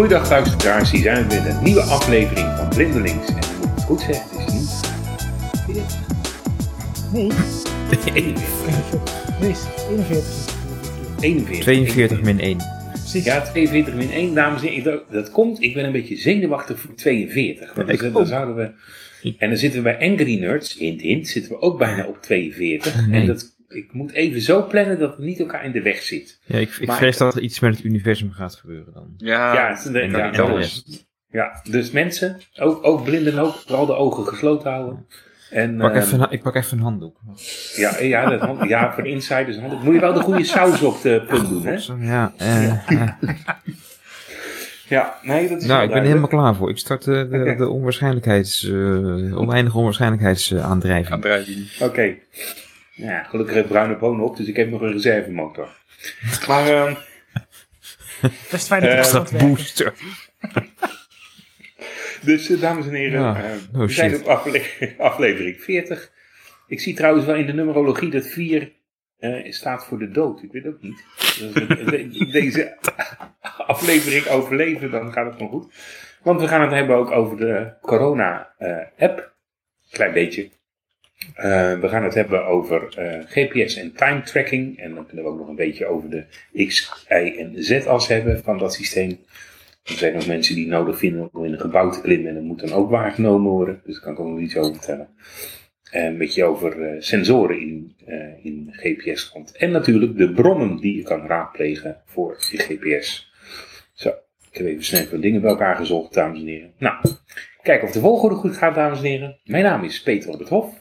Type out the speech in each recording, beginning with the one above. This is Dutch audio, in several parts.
Goedendag luisteraars, hier zijn we met een nieuwe aflevering van Blindelings. En ik moet het goed zeggen, het is niet 40, Nee, 41. nee, is 41. 41. 42 min 1. Precies. Ja, 42 min 1, dames en heren. Dat komt, ik ben een beetje zenuwachtig voor 42. Want dan, zouden we... En dan zitten we bij Angry Nerds, hint hint, zitten we ook bijna op 42. Nee. En dat, ik moet even zo plannen dat het niet elkaar in de weg zit. Ja, ik, ik vrees dat er iets met het universum gaat gebeuren dan. Ja, ja, het is een- en ja, en dus mensen, ook, ook blinden ook, vooral de ogen gesloten houden. En, Pak ehm, even, een- ik pak even een handdoek. Ja, ja, dat hand- ja, voor de insiders. hand- Moet je wel de goede saus op de punt doen, hè? Ja, eh, eh. Ja, nee, dat is nou, ik ben er helemaal klaar voor. Ik start eh, de, Oké. de onwaarschijnlijkheids, eh oneindige onwaarschijnlijkheidsaandrijving. aandrijving. Oké. Ja, gelukkig heeft Bruine Bonen op, dus ik heb nog een reservemotor. Maar, ehm, Best fijn dat je Eh. Booster. dus eh, dames en heren, Ja. eh, Oh, we zijn op afle- aflevering 40. Ik zie trouwens wel in de numerologie dat 4 eh, staat voor de dood. Ik weet ook niet. Dus als we de- deze aflevering overleven, dan gaat het gewoon goed. Want we gaan het hebben ook over de corona-app. Klein beetje. Eh, we gaan het hebben over eh, GPS en time tracking. En dan kunnen we ook nog een beetje over de X, Y en Z-as hebben van dat systeem. Er zijn ook mensen die nodig vinden om in een gebouw te klimmen. En dat moet dan ook waargenomen worden. Dus daar kan ik ook nog iets over vertellen. En een beetje over eh, sensoren in, eh, in GPS-land. En natuurlijk de bronnen die je kan raadplegen voor je GPS. Zo, ik heb even snel wat dingen bij elkaar gezocht, dames en heren. Nou, kijken of de volgorde goed gaat, dames en heren. Mijn naam is Peter op het Hof.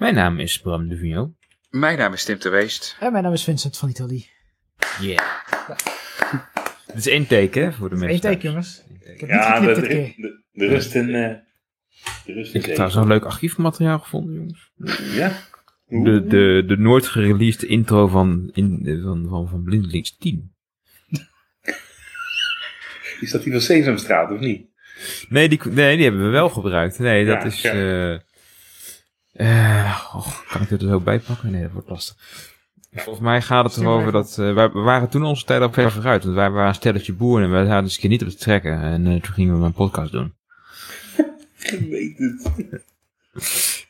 Mijn naam is Bram de Vigno. Mijn naam is Tim de Weest. En mijn naam is Vincent van Italië. Yeah. Het is één teken hè, voor de mensen. Eén teken, jongens. Ik heb Ja, niet de, dit de, de, de rust en... eh de rust Ik heb trouwens een leuk archiefmateriaal gevonden, jongens. Ja? De, de, de nooit gereleased intro van, in, van, van, van Blindelings 10. Is dat die van Sesamstraat, of niet? Nee die, nee, die hebben we wel gebruikt. Nee, dat Ja, is... ja. eh eh, oh, kan ik dit er zo bij pakken? Nee, dat wordt lastig. Volgens mij gaat het erover dat... eh, wij, we waren toen onze tijd al ver vooruit. Want wij waren een stelletje boeren en wij hadden eens een keer niet op te trekken. En eh, toen gingen we een podcast doen. Ik weet het.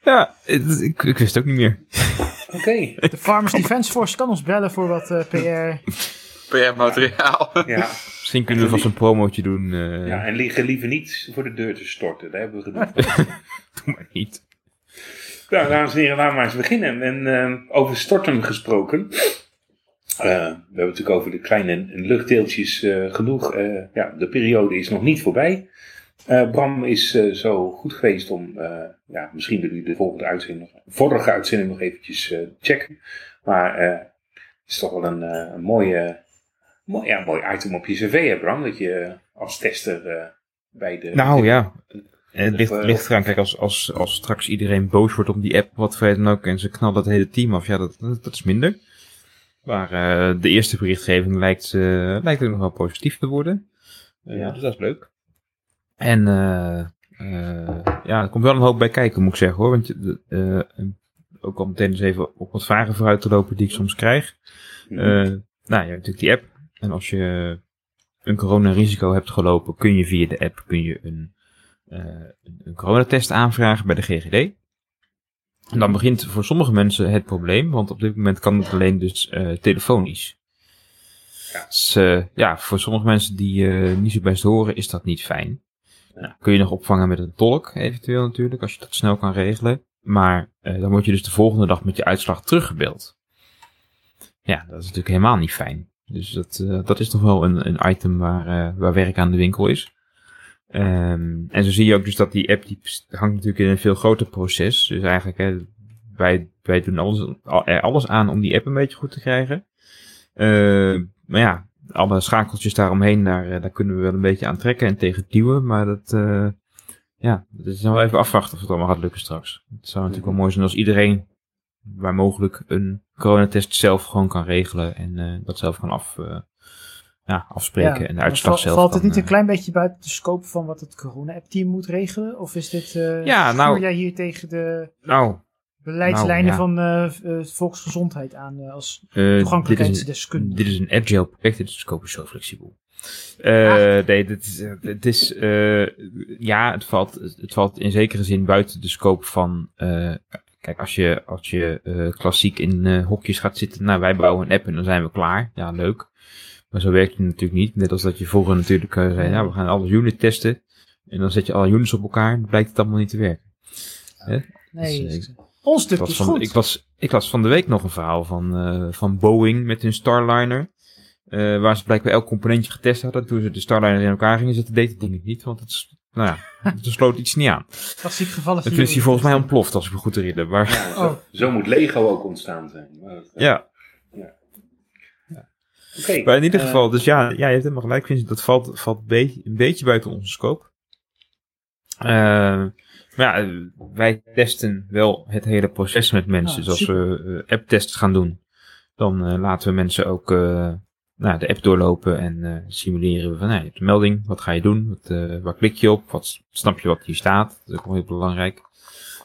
Ja, het- ik, ik wist het ook niet meer. Oké. De Farmers Defence Force kan ons bellen voor wat eh, PR. PR-materiaal. Ja. Misschien kunnen we vast een promootje doen. eh ja, en liggen liever niet voor de deur te storten. Daar hebben we genoeg van. Doe maar niet. Nou, dames en heren, laten we maar eens beginnen. En eh, over storten gesproken. Eh, we hebben natuurlijk over de kleine luchtdeeltjes eh, genoeg. Eh, ja, de periode is nog niet voorbij. Bram is zo goed geweest om, ja, misschien willen jullie de volgende uitzending, vorige uitzending nog eventjes checken. Maar het is toch wel een, mooie, mooi, ja, mooi item op je cv, Bram? Dat je als tester bij de... Nou ja, het ligt, Of, eh, ligt eraan. Kijk, als, als, als straks iedereen boos wordt op die app, wat voor dan ook, en ze knallen het hele team af, ja, dat, dat, is minder. Maar eh, de eerste berichtgeving lijkt, eh, lijkt ook nog wel positief te worden. Eh, Ja. Dus dat is leuk. En eh, eh, ja, er komt wel een hoop bij kijken, moet ik zeggen hoor. Want eh, ook al meteen eens even op wat vragen vooruit te lopen die ik soms krijg. Mhm. Eh, nou, je hebt natuurlijk die app. En als je een coronarisico hebt gelopen, kun je via de app kun je een, eh, een, een coronatest aanvragen bij de GGD. En dan begint voor sommige mensen het probleem, want op dit moment kan het alleen dus eh, telefonisch. Ja. Dus, eh, ja, voor sommige mensen die eh, niet zo best horen, is dat niet fijn. Nou, kun je nog opvangen met een tolk, eventueel natuurlijk, als je dat snel kan regelen. Maar eh, dan word je dus de volgende dag met je uitslag teruggebeld. Ja, dat is natuurlijk helemaal niet fijn. Dus dat, eh, dat is toch wel een, een item waar, eh, waar werk aan de winkel is. Ehm, en zo zie je ook dus dat die app die hangt natuurlijk in een veel groter proces. Dus eigenlijk, hè, wij, wij doen alles, al- er alles aan om die app een beetje goed te krijgen. Eh, maar ja, alle schakeltjes daaromheen, daar, eh, daar kunnen we wel een beetje aan trekken en tegen duwen. Maar dat, eh, ja, dat is wel even afwachten of het allemaal gaat lukken straks. Het zou natuurlijk wel mooi zijn als iedereen waar mogelijk een coronatest zelf gewoon kan regelen en eh, dat zelf kan af, ja, afspreken en de uitslag zelf Valt het niet een eh, klein beetje buiten de scope van wat het corona-app-team moet regelen? Of is dit, eh Ja, nou- jij hier tegen de Nou, beleidslijnen Nou, ja. van eh, volksgezondheid aan als eh, dit, is een, toegankelijkheidsdeskundige? dit is een agile project, dit is scope is zo flexibel. Eh, Nee, dit is, het is eh, ja, het valt, het valt in zekere zin buiten de scope van, eh, kijk, als je, als je klassiek in hokjes gaat zitten, nou, wij bouwen een app en dan zijn we klaar. Ja, leuk. Maar zo werkt het natuurlijk niet. Net als dat je vroeger natuurlijk eh, zei, nou, we gaan alle units testen. En dan zet je alle units op elkaar en dan blijkt het allemaal niet te werken. Nee, Dus, is- ons Ik stuk was, is van, goed. ik, was, ik las van de week nog een verhaal van, eh, van Boeing met hun Starliner. eh, waar ze blijkbaar elk componentje getest hadden. Toen ze de Starliner in elkaar gingen zetten, deed het ding niet. Want het, is- nou ja, er sloot iets niet aan. Klassiek gevallen. En toen is hij volgens mij ontploft, als ik me goed herinner. Maar Ja, zo, Oh. zo moet Lego ook ontstaan zijn. Maar dat, eh, ja, Oké. maar in ieder eh, geval, dus ja, ja je hebt helemaal gelijk, Vincent. Dat valt, valt be- een beetje buiten onze scope. Eh, maar ja, wij testen wel het hele proces met mensen. Ah, dus als we eh, app-tests gaan doen, dan laten we mensen ook eh, nou, de app doorlopen en simuleren we van, nou, je hebt een melding, wat ga je doen? Wat, waar klik je op? Wat snap je wat hier staat? Dat is ook wel heel belangrijk.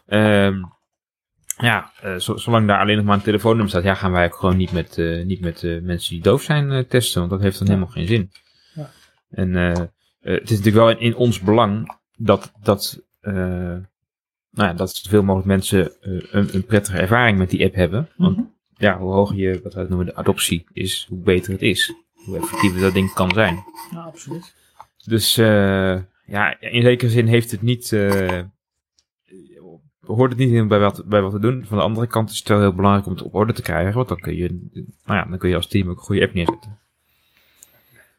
Ehm, ja, eh, zo- zolang daar alleen nog maar een telefoonnummer staat, ja, gaan wij ook gewoon niet met, eh, niet met eh, mensen die doof zijn testen, want dat heeft dan helemaal geen zin. Ja. En het is natuurlijk wel in, in ons belang dat, dat, nou ja, dat zoveel mogelijk mensen een, een prettige ervaring met die app hebben. Want Mhm. ja, hoe hoger je, wat wij noemen de adoptie is, hoe beter het is. Hoe effectiever dat ding kan zijn. Ja, absoluut. Dus ja, in zekere zin heeft het niet. Hoort het niet in bij wat, bij wat we doen. Van de andere kant is het wel heel belangrijk om het op orde te krijgen. Want dan kun je, nou ja, dan kun je als team ook een goede app neerzetten.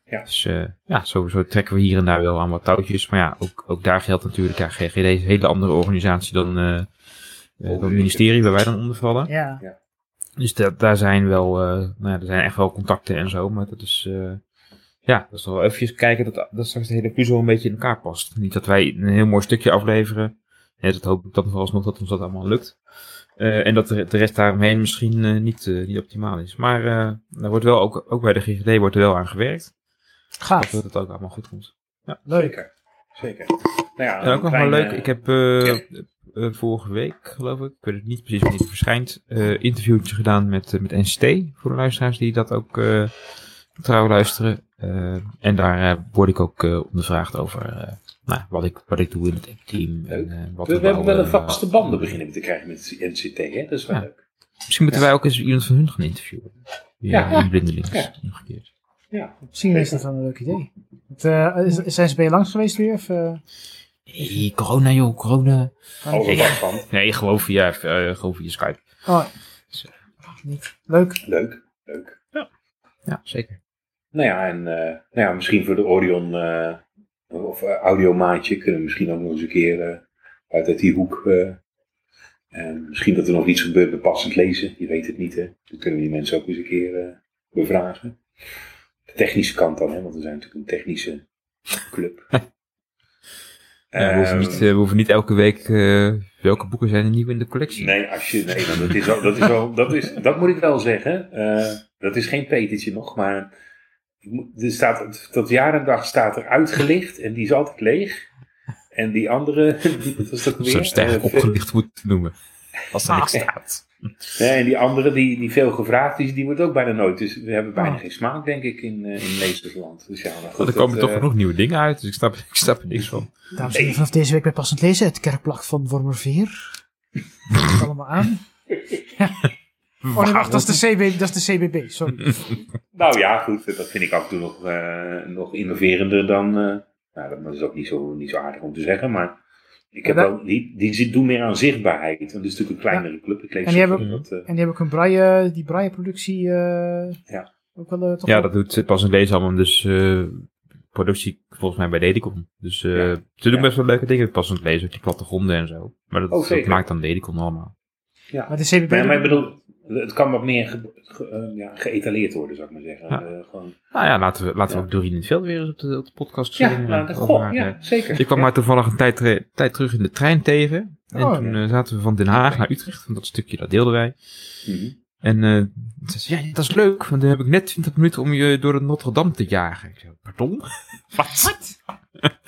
Ja. Dus eh, ja, sowieso trekken we hier en daar wel aan wat touwtjes. Maar ja, ook, ook daar geldt natuurlijk. Ja, GGD is een hele andere organisatie dan, eh, eh, dan het ministerie waar wij dan onder vallen. Ja. Dus dat, daar zijn wel, eh, nou ja, er zijn echt wel contacten en zo, maar dat is, eh, ja, dat is wel eventjes kijken dat, dat straks de hele puzzel een beetje in elkaar past. Niet dat wij een heel mooi stukje afleveren, ja, dat hoop ik dan vooralsnog dat ons dat allemaal lukt. Eh, en dat de, de rest daaromheen misschien eh, niet, eh, niet optimaal is. Maar eh daar wordt wel, ook, ook bij de GGD wordt er wel aan gewerkt, Gaaf. dat het ook allemaal goed komt. Leuk. Zeker. Zeker. Nou ja, En ook nog wel een leuk, ik heb vorige week, geloof ik, ik weet het niet precies wanneer het verschijnt, eh interviewtje gedaan met, met NCT, voor de luisteraars die dat ook eh, trouw luisteren. Eh, en daar eh, word ik ook eh, ondervraagd over eh, nou, wat, ik, wat ik doe in het team. En, eh, wat We, we hebben wel een vaste banden beginnen te krijgen met NCT, hè? Dat is wel Ja. leuk. Misschien moeten wij ook eens iemand van hun gaan interviewen. Ja, Ja. in blindelings, Ja. omgekeerd. Ja. Misschien is dat wel een leuk idee. Het, eh, is- zijn ze bij je langs geweest weer? Of, eh, Hey, corona joh, corona. Overal van. Nee, gewoon via, eh, gewoon via Skype. oh, niet. Leuk. Leuk. Leuk. Ja, zeker. Nou ja, en eh, nou ja, misschien voor de Orion eh, of eh, audiomaatje kunnen we misschien ook nog eens een keer eh, uit, uit die hoek. eh, en misschien dat er nog iets gebeurt met passend lezen. Je weet het niet, hè. Dan kunnen we die mensen ook eens een keer bevragen. De technische kant dan, hè, want we zijn natuurlijk een technische club. Ja, we, hoeven Ehm, niet, eh, we hoeven niet elke week welke boeken zijn er nieuw in de collectie. Nee, als je, nee dan, dat, is wel, dat, is wel, dat, is, dat moet ik wel zeggen. Dat is geen petertje nog, maar er staat, tot jaar en dag staat er uitgelicht en die is altijd leeg. En die andere, die, wat was dat weer? zo sterk Eh, opgelicht moet noemen. Als er niks Ah. staat. Nee, en die andere die, die veel gevraagd is, die wordt ook bijna nooit. Dus we hebben bijna Oh. geen smaak, denk ik, in, eh in. Dus ja, maar goed, Want er komen dat, toch eh, genoeg nieuwe dingen uit, dus ik snap, ik snap er niks van. Dames en heren, vanaf deze week bij Passend Lezen het kerkplak van Wormerveer. Allemaal aan. Oh nee, wacht, dat is de, CB, dat is de CBB, sorry. Nou ja, goed, dat vind ik af en toe nog, eh, nog innoverender dan. eh, nou, dat is ook niet zo, niet zo aardig om te zeggen, maar. Ik heb Ja, dat- wel, die, die zit- doen meer aan zichtbaarheid. Want het is natuurlijk een kleinere club. Ik lees En die hebben- dat, eh, En die hebben ook een braille, die braille productie eh Ja. ook wel toch Ja, dat doet pas een lezen allemaal, dus eh, productie volgens mij bij Dedicon. Dus eh, Ja. ze doen Ja. best wel leuke dingen, pas een lezen, die plattegronden en zo. Maar dat, Oh, dat maakt dan Dedicon allemaal. ja. Maar de CBB... Maar, maar ik bedoel, het kan wat meer ge, ge- eh, ja, geëtaleerd worden, zou ik maar zeggen. Ja. Eh, gewoon, Nou ja, laten we, laten we ook Doreen in het veld weer eens op de, op de podcast ja, nou, eh, goh, ja, zeker. Ik kwam maar toevallig een tijd, tijd terug in de trein tegen. En Oh, toen zaten we van Den Haag naar Utrecht, want dat stukje dat deelden wij. Mhm. En eh ze zei, ja, dat is leuk, want dan heb ik net 20 minuten om je door de Notre Dame te jagen. Ik zei, pardon? Wat?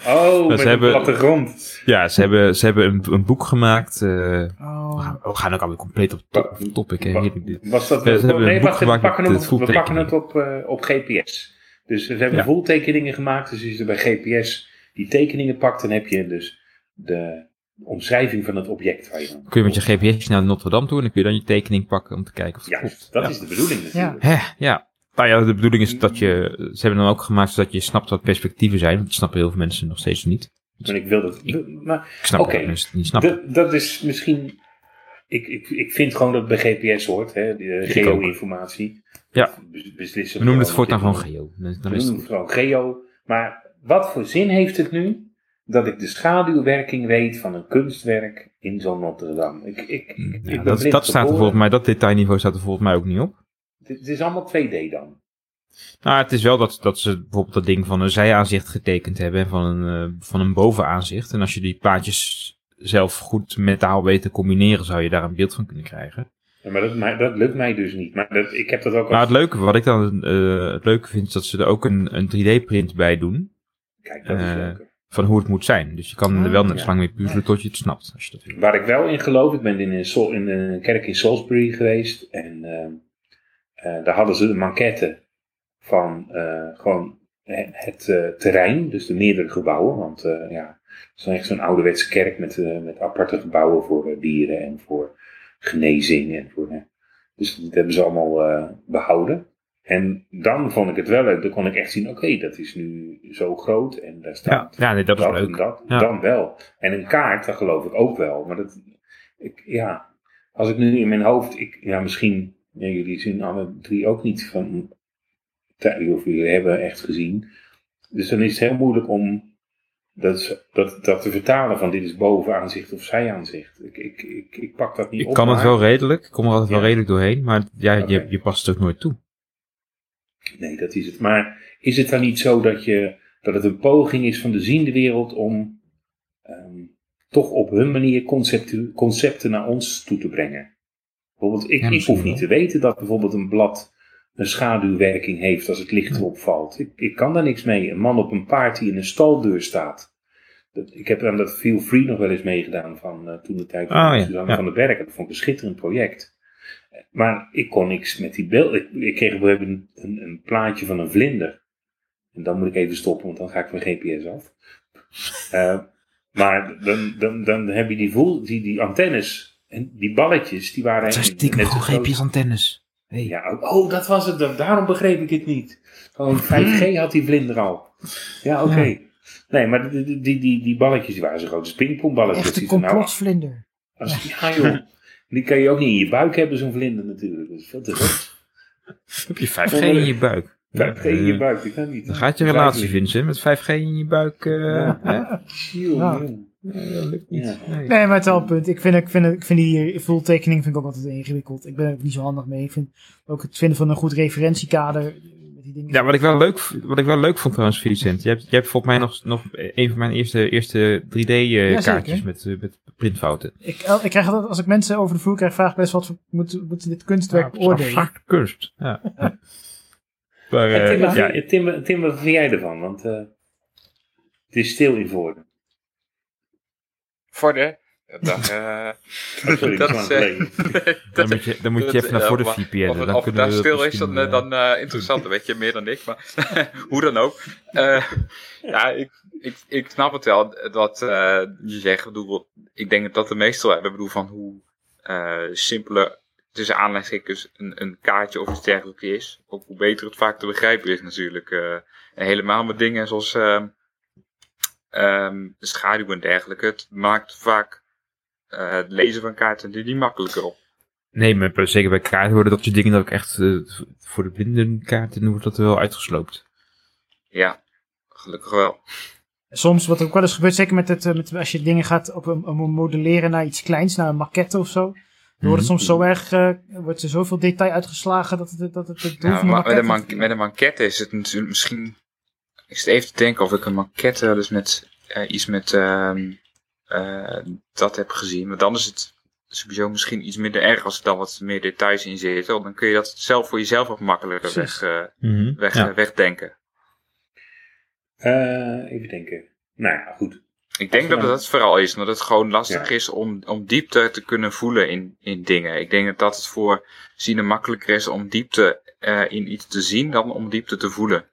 Oh, met ze een hebben- platte grond. Ja, ze hebben, ze hebben een, een boek gemaakt. eh, we, Oh, gaan, we gaan ook alweer compleet op, top, op topic. Hè, dit. Was dat, Ja, ze hebben een nee, boek wacht, we pakken met het, het full we pakken het op, eh, op GPS. Dus ze hebben Ja. voeltekeningen gemaakt. Dus als je bij GPS die tekeningen pakt, dan heb je dus de omschrijving van het object waar je dan... Kun je met je GPS naar Notre Dame toe en dan kun je dan je tekening pakken om te kijken of het klopt. Dat Ja. is de bedoeling natuurlijk. Hè, ja. Nou ja, de bedoeling is dat je... Ze hebben dan ook gemaakt zodat je snapt wat perspectieven zijn. Want dat snappen heel veel mensen nog steeds niet. Maar ik wil dat... Maar Ik snap Oké. ook dat mensen het niet snappen. dat, dat is misschien... Ik, ik, ik vind gewoon dat het bij GPS hoort, hè, de Ik geo-informatie. Ja. Beslissen We noemen het voortaan gewoon geo. Dan, dan We is noemen het het gewoon geo. Maar wat voor zin heeft het nu dat ik de schaduwwerking weet van een kunstwerk in zo'n Notre Dame? Ik, ik, Ja, dat, staat er volgens mij, dat detailniveau staat er volgens mij ook niet op. Het, het is allemaal 2D dan. Nou, het is wel dat, dat ze bijvoorbeeld dat ding van een zijaanzicht getekend hebben en van een, eh, van een bovenaanzicht. En als je die plaatjes zelf goed metaal weet te combineren, zou je daar een beeld van kunnen krijgen. Ja, maar dat, maar dat lukt mij dus niet. Maar dat, ik heb dat ook Maar al... het leuke, wat ik dan eh, het leuke vind, is dat ze er ook een, een 3D-print bij doen Kijk, dat is eh, leuker. Van hoe het moet zijn. Dus je kan er Ah, wel net ja. zo lang mee puzzelen tot je het snapt, als je dat wil. Waar ik wel in geloof, ik ben in een, Sol- in een kerk in Salisbury geweest. En ehm, eh, daar hadden ze een maquette van eh, gewoon he- het eh, terrein, dus de meerdere gebouwen. Want eh, ja, het is dan echt zo'n ouderwetse kerk met, eh, met aparte gebouwen voor eh, dieren en voor genezing. En voor, eh, dus dat hebben ze allemaal eh, behouden. En dan vond ik het wel leuk, dan kon ik echt zien, oké, dat is nu zo groot en daar Ja, staat ja nee, dat is en leuk. dat, Ja. Dan wel. En een kaart, dat geloof ik ook wel. Maar dat, ik, ja, als ik nu in mijn hoofd, ik, ja, misschien, ja, jullie zien alle drie ook niet van, of jullie hebben echt gezien. Dus dan is het heel moeilijk om dat, dat, dat te vertalen van dit is bovenaanzicht of zijaanzicht. Ik, ik, ik, ik pak dat niet Ik op. kan het wel redelijk, ik kom er altijd wel Ja. redelijk doorheen, maar ja, je, je past het ook nooit toe. Nee, dat is het. Maar is het dan niet zo dat, je, dat het een poging is van de ziende wereld om ehm, toch op hun manier concepten, concepten naar ons toe te brengen? Bijvoorbeeld, ik, Ja, ik hoef niet wel. te weten dat bijvoorbeeld een blad een schaduwwerking heeft als het licht erop valt. Ik, ik kan daar niks mee. Een man op een paard die in een staldeur staat. Dat, ik heb aan dat Feel Free nog wel eens meegedaan van eh, toen de tijd van Oh, ja, Suzanne ja. van den Berg. Dat vond ik een schitterend project. Maar ik kon niks met die beeld. Ik, ik kreeg op een gegeven moment een, een plaatje van een vlinder. En dan moet ik even stoppen, want dan ga ik mijn GPS af. Eh, maar dan, dan, dan heb je die, voel, die, die antennes en die balletjes, die waren Het zijn stiekem gewoon. GPS-antennes. Hey. Ja, oh, oh, dat was het. dan. Daarom begreep ik het niet. Gewoon 5G had die vlinder al. Ja, oké. Ja. Nee, maar die, die, die, balletjes die waren zo groot als pingpongballetjes. Echte Die van, nou, complotvlinder. als, ja joh. Die kan je ook niet in je buik hebben, zo'n vlinder natuurlijk. Dat is veel te groot. Heb je 5G in je buik? 5G in je Eh, buik, dat kan niet. Dan gaat je relatie, Vincent, met 5G in je buik. eh, Ja. hè? Joh. Nee, dat lukt niet. Ja. Nee. Nee, maar het is wel een punt. Ik vind, ik vind, ik vind die voeltekening vind ik ook altijd ingewikkeld. Ik ben er ook niet zo handig mee. Ik vind ook het vinden van een goed referentiekader. Met die dingen. Ja, wat ik wel leuk, wat ik wel leuk vond trouwens, Vincent. Je hebt, je hebt volgens mij nog, nog een van mijn eerste, eerste 3D-kaartjes zeker. met, eh, met printfouten. Ik, ik krijg altijd, als ik mensen over de vloer krijg, vraag ik best wat voor, moeten moeten dit kunstwerk Ja, beoordelen. abstracte kunst. Ja. ja. Maar, eh, Tim, wat ja, vind- Tim, wat- Tim, wat vind jij ervan? Want eh, het is stil in Voorden. Voor Dat, eh, sorry, dat dat is eh, geleden. dan moet je, dan moet je dat- even naar voor de maar VPN. Of, het- dan of het kunnen we stil is, dan, eh, eh, dan eh, interessant. Dat weet je meer dan ik. Maar hoe dan ook. Eh, ja, ik, ik, ik snap het wel. Dat eh, je zegt, ik bedoel, ik denk dat de meestal hebben. Ik bedoel, van hoe eh simpele, tussen aanleidingstekens, een, een kaartje of iets dergelijks is. Ook hoe beter het vaak te begrijpen is natuurlijk. eh. en helemaal met dingen zoals ehm ehm, de schaduw en dergelijke. Het maakt vaak eh, het lezen van kaarten er niet makkelijker op. Nee, maar zeker bij kaarten worden dat soort dingen dat ook echt eh, voor de blindenkaarten wordt dat wel uitgesloopt. Ja, gelukkig wel. Soms, wat ook wel eens gebeurt, zeker met het, eh, met, als je dingen gaat op een, modelleren naar iets kleins, naar een maquette of zo. Dan wordt het soms zo erg, eh, wordt er zoveel detail uitgeslagen dat het, dat het het doel Ja, van de met, een met een maquette is het natuurlijk misschien. Ik zit even te denken of ik een maquette wel eens met eh, iets met ehm, eh, dat heb gezien. Maar dan is het sowieso misschien iets minder erg als er dan wat meer details in zitten. Want dan kun je dat zelf voor jezelf wat makkelijker weg, eh, Mhm. weg, Ja. wegdenken. Eh, even denken. Nou ja, goed. Ik denk dat dat vooral is, omdat het gewoon lastig Ja. is om, om diepte te kunnen voelen in, in dingen. Ik denk dat dat het voor zienen makkelijker is om diepte eh, in iets te zien dan om diepte te voelen.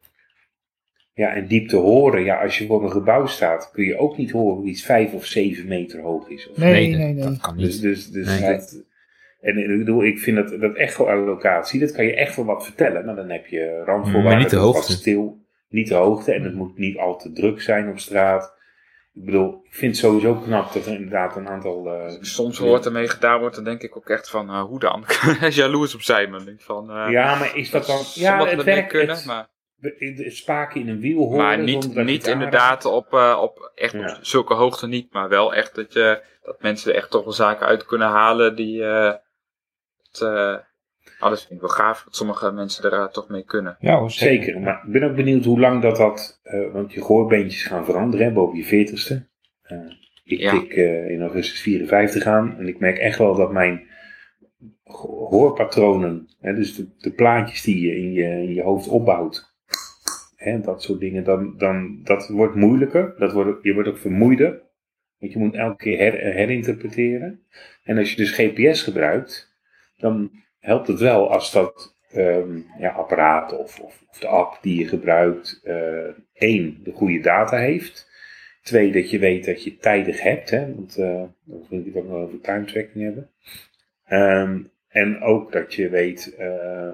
Ja, en diepte horen. Ja, als je voor een gebouw staat, kun je ook niet horen of iets vijf of zeven meter hoog is. Of Nee, dat- nee, nee. Dat kan Dus, niet. dus, dus Nee. dat- en ik bedoel, ik vind dat, dat echo-allocatie, dat kan je echt wel wat vertellen. Maar dan heb je randvoorwaarden, Maar niet de hoogte. wat stil, niet de hoogte. En het moet niet al te druk zijn op straat. Ik bedoel, ik vind het sowieso knap dat er inderdaad een aantal... eh, Soms wordt ermee gedaan wordt, dan denk ik ook echt van, eh, hoe dan? Jaloers op zijn, man. Ik Denk van, eh, ja, maar is dat dan... Ja, het werkt, kunnen, het, maar, spaken in een wiel horen. maar zonder niet, dat je niet inderdaad op, eh, op echt Ja. op zulke hoogte niet, maar wel echt dat, je, dat mensen er echt toch wel zaken uit kunnen halen die... eh het, eh, oh, dat vind ik wel gaaf, dat sommige mensen er toch mee kunnen. Ja, hoor, Zeker, maar ik ben ook benieuwd hoe lang dat dat, eh, want je gehoorbeentjes gaan veranderen hè, boven je veertigste. Eh ik Ja. tik eh, in augustus 54 aan en ik merk echt wel dat mijn hoorpatronen, hè, dus de, de plaatjes die je in, je in je hoofd opbouwt, dat soort dingen, dan, dan, dat wordt moeilijker. Dat wordt, je wordt ook vermoeider, want je moet elke keer her, herinterpreteren. En als je dus GPS gebruikt, dan helpt het wel als dat ehm, ja, apparaat of, of, de app die je gebruikt, eh, één, de goede data heeft. Twee, dat je weet dat je tijdig hebt, hè, want eh dan wil ik ook nog over time tracking hebben. Ehm, en ook dat je weet eh,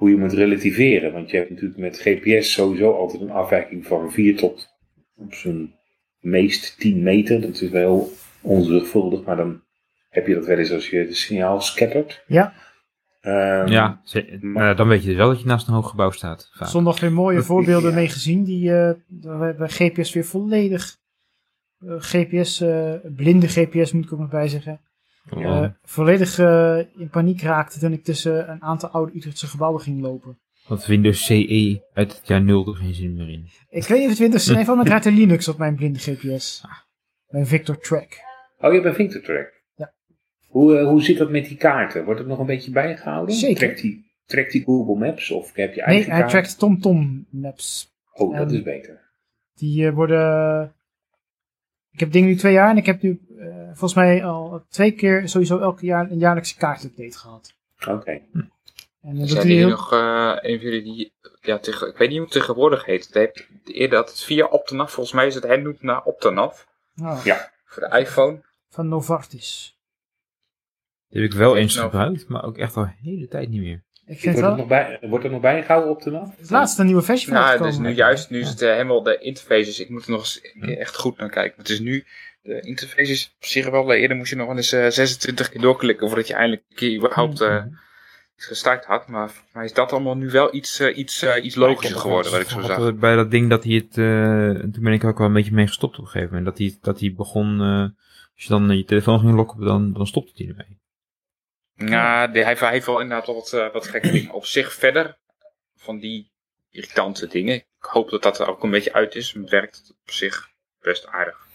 hoe je moet relativeren, want je hebt natuurlijk met GPS sowieso altijd een afwijking van 4 tot op zijn meest 10 meter. Dat is wel heel onzorgvuldig, maar dan heb je dat wel eens als je het signaal scattert. Ja. Ehm, Ja, ze- nou, dan weet je dus wel dat je naast een hoog gebouw staat. vaak. Zondag weer mooie voorbeelden Ja. mee gezien. Die eh, bij bij GPS weer volledig. eh, GPS, eh, blinde GPS moet ik ook nog bij zeggen. Oh. eh, volledig eh, in paniek raakte toen ik tussen een aantal oude Utrechtse gebouwen ging lopen. Want Windows CE uit het jaar 0 er geen zin meer in. Ik weet niet of het Windows is, van, maar draait er Linux op mijn blinde GPS. Mijn Victor Track. Oh, je bent Victor Track. Ja. Hoe, eh, hoe zit dat met die kaarten? Wordt het nog een beetje bijgehouden? Zeker. Trekt die, trekt die Google Maps of heb je Nee, eigen hij kaart? trackt TomTom Maps. Oh, dat is beter. Die eh, worden. Ik heb dingen nu twee jaar en ik heb nu eh, volgens mij al twee keer sowieso elke jaar een jaarlijkse kaartupdate gehad. Oké. En eh, dat Zijn heel... nog, eh een van jullie die, ja, tegen, ik weet niet hoe het tegenwoordig heet. Het heeft eerder dat het via Optonaf, volgens mij is het hernoemd naar Optonaf. Ah, Ja. Voor de iPhone. van Novartis. Die heb ik wel eens gebruikt, maar ook echt al een hele tijd niet meer. Ik vind Wordt, wel. het nog bij, wordt er nog bijgehouden op de nacht? Het laatste nieuwe versie van Ja, uitgekomen. dus nu juist, nu is het eh, helemaal de interfaces. Ik moet er nog eens een keer echt goed naar kijken. Het is nu, de interfaces op zich wel, eh, eerder moest je nog wel eens eh, 26 keer doorklikken voordat je eindelijk een keer überhaupt eh, iets gestart had. Maar volgens mij is dat allemaal nu wel iets, eh, iets, eh, iets logischer geworden, wat ik zo zag. Bij dat ding dat hij het, eh, toen ben ik ook wel een beetje mee gestopt op een gegeven moment. Dat hij, dat hij begon, eh, als je dan je telefoon ging lokken, dan, dan stopte hij ermee. Ja, de, hij, hij heeft wel inderdaad wat, eh, wat gekke dingen. Op zich verder, van die irritante dingen. Ik hoop dat dat er ook een beetje uit is. Het werkt op zich best aardig.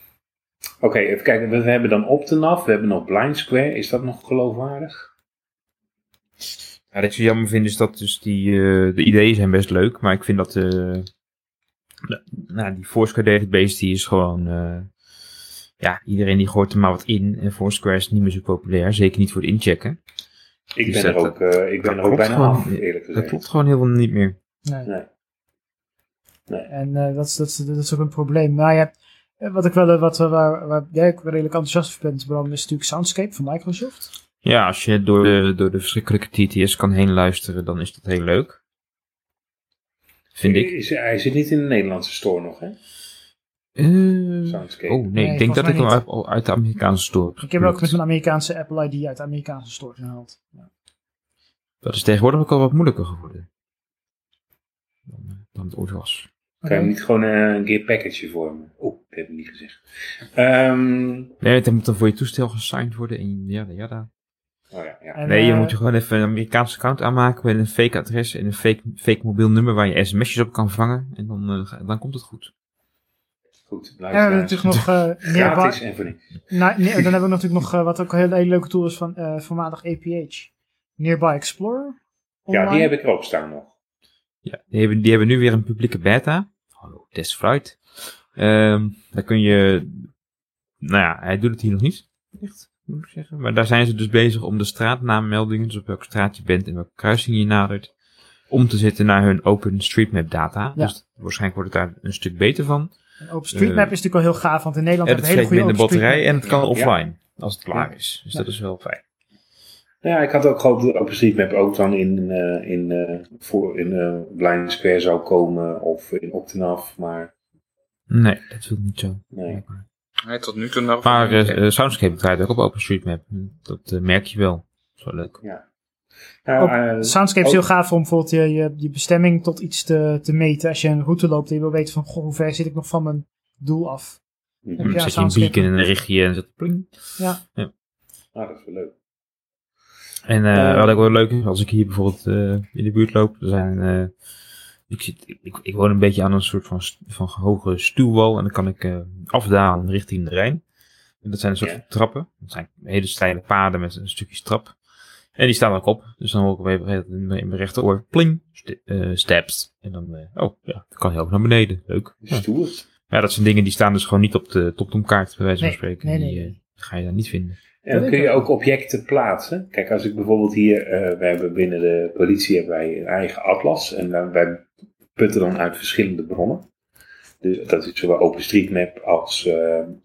Oké, even kijken. We hebben dan Optenaf, we hebben nog Blind Square. Is dat nog geloofwaardig? Ja, wat ik zo jammer vind is dat dus die, eh, de ideeën zijn best leuk, maar ik vind dat eh, de- nou, die Foursquare database die is gewoon, eh, ja, iedereen die gooit er maar wat in en Foursquare is niet meer zo populair, zeker niet voor het inchecken. Ik Dus ben er dat- ook, eh, ik ben dat er ook bijna gewoon. af, eerlijk Dat gezegd. klopt gewoon heel veel niet meer. Nee. Nee. Nee. En eh, dat, is, dat, is, dat is ook een probleem. Maar je hebt, eh, wat ik wel, wat, waar, waar jij ook redelijk enthousiast voor bent, Bram, is natuurlijk Soundscape van Microsoft. Ja, als je door de, door de verschrikkelijke TTS kan heen luisteren, dan is dat heel leuk. Vind ik. Is, hij zit niet in de Nederlandse store nog, hè? Eh, Soundscape. oh nee, Nee, ik denk dat ik hem uit, uit de Amerikaanse store heb Ik heb hem ook met mijn Amerikaanse Apple ID uit de Amerikaanse store gehaald. Ja. Dat is tegenwoordig ook al wat moeilijker geworden. Dan, eh, dan het ooit was. Kan je Oké. niet gewoon eh, een keer package vormen? Oh, dat heb ik niet gezegd. Ehm, Nee, het moet dan voor je toestel gesigned worden en ja, ja, ja. oh ja, ja. En, Nee, je moet je gewoon even een Amerikaanse account aanmaken met een fake adres en een fake, fake mobiel nummer waar je sms'jes op kan vangen. En dan, dan komt het goed. Goed, En we hebben luisteraars. natuurlijk nog eh Nearby. Gratis en voor niks. Na- nee, dan hebben we natuurlijk nog, eh, wat ook een hele, hele leuke tool is van eh voormalig APH. Nearby Explorer. Ja, die heb ik er ook staan nog. Ja, die hebben, die hebben nu weer een publieke beta. Hallo, testfruit. Ehm daar kun je, nou ja, hij doet het hier nog niet. Echt, moet ik zeggen. Maar daar zijn ze dus bezig om de straatnaammeldingen, dus op welke straat je bent en welke kruising je nadert, om te zetten naar hun OpenStreetMap data. Ja. Dus waarschijnlijk wordt het daar een stuk beter van. En OpenStreetMap is natuurlijk al heel gaaf, want in Nederland hebben we hele goede minder batterij en het kan Ja. offline als het klaar is. Dus Ja. dat is wel fijn. Nou ja, ik had ook gehoopt dat OpenStreetMap ook dan in, eh, in, eh, voor, in eh, Blind Square zou komen of in Octanaf, maar Nee, dat wil ik niet zo. nee. Nee, tot nu toe nog. Maar Soundscape draait ook op OpenStreetMap. Dat merk je wel. Dat is wel leuk. Nou, Op eh, Soundscape is heel gaaf om bijvoorbeeld je, je, je bestemming tot iets te, te meten. Als je een route loopt en je wil weten van, goh, hoe ver zit ik nog van mijn doel af. Ja, Dan zet je een beacon en dan richt je je en zet pling. Ja, Nou, dat is wel leuk. En eh, Eh, wat ook wel leuk is, als ik hier bijvoorbeeld eh, in de buurt loop, er zijn, eh, ik, zit, ik, ik woon een beetje aan een soort van, van hoge stuwwal en dan kan ik eh, afdalen richting de Rijn. En dat zijn een soort Ja. van trappen. Dat zijn hele steile paden met een stukje trap. En die staan ook op. Dus dan hoor ik op een gegeven moment in mijn- rechteroor, pling, st eh, steps. En dan, eh, oh ja, dan kan je ook naar beneden. Leuk. Ja. Stoer. Ja, dat zijn dingen die staan dus gewoon niet op de top-kaart, bij wijze van Nee, spreken. nee, die nee. eh, ga je daar niet vinden. En dan kun je ook objecten plaatsen. Kijk, als ik bijvoorbeeld hier, eh we hebben binnen de politie hebben wij een eigen atlas. En wij putten dan uit verschillende bronnen. Dus dat is zowel OpenStreetMap als eh,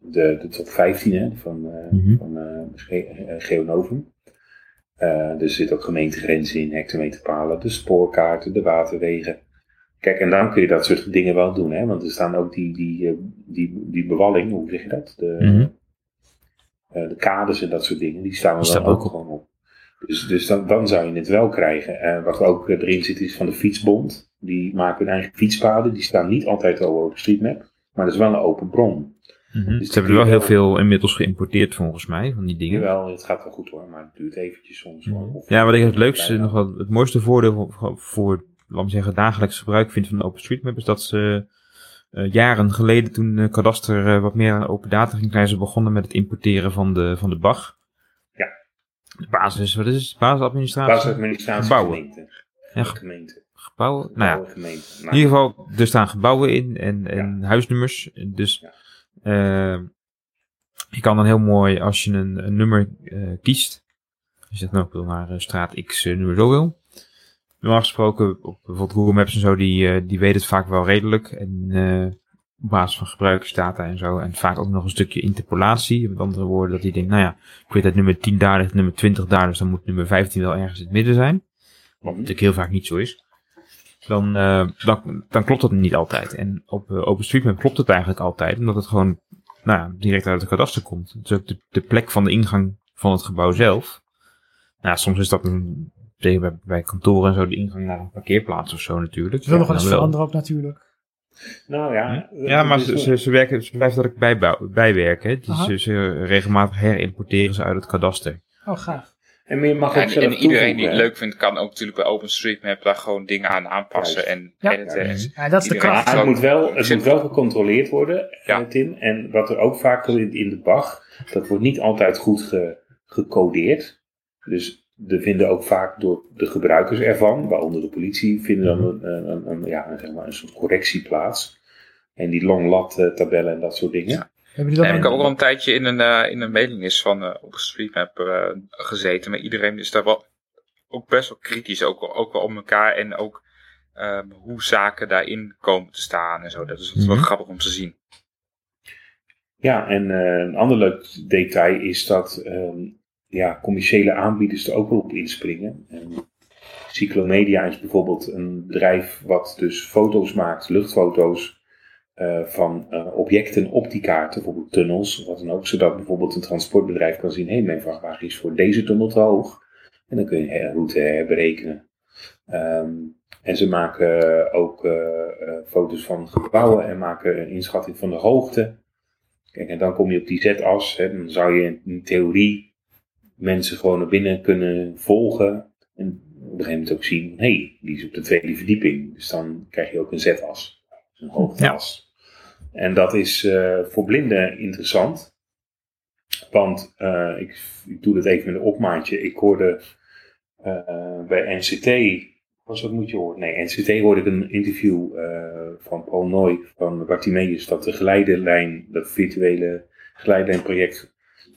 de, de top 15 hè, van, eh Mhm. van eh, Ge- eh, Geonovum. Eh, er zitten ook gemeentegrenzen in, hectometerpalen, de spoorkaarten, de waterwegen. Kijk, en dan kun je dat soort dingen wel doen, hè? want er staan ook die, die, eh, die, die bewalling, hoe zeg je dat? De, eh, de kaders en dat soort dingen, die staan er dan staan ook op. gewoon op. Dus, dus dan, dan zou je het wel krijgen. En wat ook erin zit is van de Fietsbond. Die maken hun eigen fietspaden. Die staan niet altijd al op StreetMap. Maar dat is wel een open bron. Mhm. Dus Ze hebben er wel heel veel inmiddels geïmporteerd volgens mij, van die dingen. Jawel, het gaat wel goed hoor. Maar het duurt eventjes soms. hoor. Of- Ja, wat ik het leukste, nog wel het mooiste voordeel voor, voor laat me zeggen, dagelijks gebruik vind van OpenStreetMap is dat ze eh, jaren geleden, toen uh, Kadaster eh, wat meer aan open data ging krijgen, ze begonnen met het importeren van de, van de BAG. Ja. De basis, wat is het? Basisadministratie? Basisadministratie Gebouwen. gemeente. Ja, gemeente. Gebouwen? Nou ja. Nou, in ieder geval, er staan gebouwen in en, en huisnummers. Dus je kan dan heel mooi, als je een, een nummer eh, kiest, als je zegt, nou, ik wil naar eh, straat X eh, nummer zoveel. Normaal gesproken, op bijvoorbeeld Google Maps en zo, die, die weet het vaak wel redelijk. En op basis van gebruikersdata en zo. En vaak ook nog een stukje interpolatie. Met andere woorden, dat hij denkt, nou ja, ik weet dat nummer 10 daar ligt, nummer 20 daar, dus dan moet nummer 15 wel ergens in het midden zijn. Wat natuurlijk heel vaak niet zo is. Dan, eh, dan, dan klopt dat niet altijd. En op uh, OpenStreetMap klopt het eigenlijk altijd, omdat het gewoon nou ja, direct uit het kadaster komt. Het is ook de, de plek van de ingang van het gebouw zelf. Nou, soms is dat een, bij, bij kantoren en zo de ingang naar een parkeerplaats of zo natuurlijk. Ze willen nog Ja, eens veranderen ook natuurlijk. nou ja. Ja, maar dus- ze, ze, ze, werken, ze blijven ook bij, bijwerken. Dus ze, ze regelmatig herimporteren ze uit het kadaster. Oh, gaaf. En je mag ook Ja, en, zelf en iedereen die het leuk vindt, kan ook natuurlijk bij OpenStreetMap daar gewoon dingen aan aanpassen Juist. en Ja. editen. En- Ja, dat is de kracht. Maar het moet wel, het moet wel gecontroleerd worden, Ja. eh, Tim. En wat er ook vaak in, in de BAG, dat wordt niet altijd goed ge- gecodeerd. Dus er vinden ook vaak door de gebruikers ervan, waaronder de politie, vinden dan een, een, een, ja, zeg maar een soort correctie plaats. En die long lat eh, tabellen en dat soort dingen. Hebben jullie dat ik heb ook al een tijdje in een, eh, in een mailinglist van eh OpenStreetMap eh, gezeten. Maar iedereen is daar wel ook best wel kritisch. Ook, ook wel om elkaar en ook ehm, hoe zaken daarin komen te staan en zo. Dat is wel Mhm. grappig om te zien. Ja, en eh, een ander leuk detail is dat ehm, ja, commerciële aanbieders er ook wel op inspringen. En Cyclomedia is bijvoorbeeld een bedrijf wat dus foto's maakt, luchtfoto's eh, van eh, objecten op die kaarten, bijvoorbeeld tunnels of wat dan ook, zodat bijvoorbeeld een transportbedrijf kan zien, hé, hey, mijn vrachtwagen is voor deze tunnel te hoog. En dan kun je een route herberekenen. Ehm, en ze maken ook eh, foto's van gebouwen en maken een inschatting van de hoogte. Kijk, en dan kom je op die z-as. Dan zou je in theorie mensen gewoon naar binnen kunnen volgen. En op een gegeven moment ook zien, hé, hey, die is op de tweede verdieping. Dus dan krijg je ook een z-as. Een hoogteas. En dat is eh, voor blinden interessant. Want eh, ik, ik doe dat even met een opmaatje. Ik hoorde eh, bij NCT, was dat moet je horen? Nee, NCT hoorde ik een interview van Paul Nooy van Bartimeus dat de geleidelijn, dat virtuele geleidelijnproject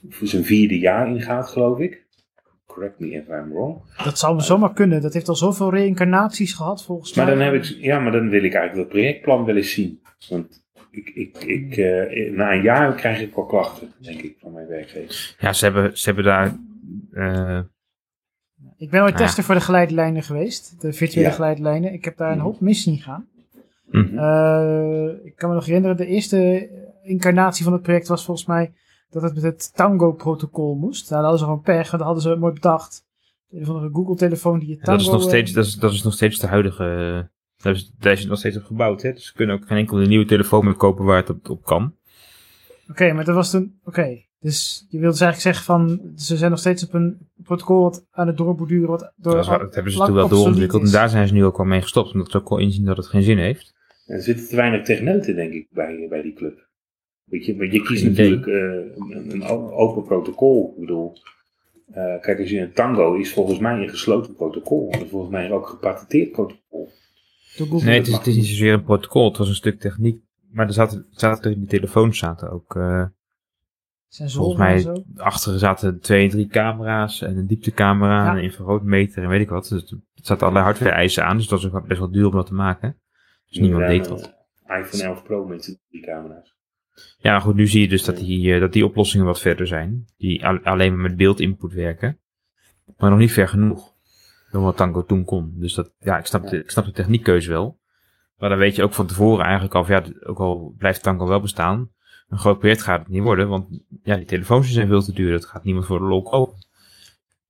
voor zijn vierde jaar ingaat, geloof ik. correct me if I'm wrong. Dat zou zomaar kunnen. Dat heeft al zoveel reïncarnaties gehad, volgens Maar mij. dan, heb ik, ja, maar dan wil ik eigenlijk dat projectplan wel eens zien. Want ik, ik, ik, eh, na een jaar krijg ik wel klachten, denk ik, van mijn werkgever. Ja, ze hebben, ze hebben daar... eh, Ik ben ooit Ja. tester voor de geleidelijnen geweest. De virtuele Ja. geleidelijnen. Ik heb daar een Mhm. hoop mis zien gaan. mhm. Eh, ik kan me nog herinneren, de eerste incarnatie van het project was volgens mij dat het met het Tango-protocol moest. Daar hadden ze gewoon pech, en dat hadden ze mooi bedacht. Een van de Google-telefoon die je Tango... dat, is nog steeds, dat, is, dat is nog steeds de huidige... Daar is, daar is het nog steeds op gebouwd. Hè? Dus ze kunnen ook geen enkele nieuwe telefoon meer kopen waar het op, op kan. Oké, maar dat was toen... Oké, dus je wilt dus eigenlijk zeggen van... Ze zijn nog steeds op een protocol wat aan het doorborduren... Wat door, Dat, is- dat hebben ze toen wel doorontwikkeld. En daar zijn ze nu ook wel mee gestopt. Omdat ze ook wel inzien dat het geen zin heeft. Er zitten te weinig techneuten, denk ik, bij, bij die club. Weet je, want je kiest natuurlijk eh, een, open protocol. Ik bedoel, eh, kijk, als je een tango is volgens mij een gesloten protocol. En volgens mij ook een gepatenteerd protocol. Door Google. Nee, het is, mag het is niet zozeer een protocol. Het was een stuk techniek. Maar er zaten, zaten in die telefoons zaten ook... eh, sensoren volgens mij en zo. achter zaten twee en drie camera's. En een dieptecamera. Ja. En een infraroodmeter en weet ik wat. Dus er zaten allerlei hardware eisen aan. Dus dat was ook best wel duur om dat te maken. Dus niemand deed wat. Een iPhone 11 Pro met z'n drie camera's. Ja, goed, nu zie je dus dat die, eh, dat die oplossingen wat verder zijn. Die al- alleen maar met beeldinput werken. Maar nog niet ver genoeg. Dan wat Tango toen kon. Dus dat, ja, ik snap, de, ik snap de techniekkeuze wel. Maar dan weet je ook van tevoren eigenlijk al, van, ja, ook al blijft Tango wel bestaan. Een groot project gaat het niet worden, want ja, die telefoons zijn veel te duur. Dat gaat niemand voor de lol kopen.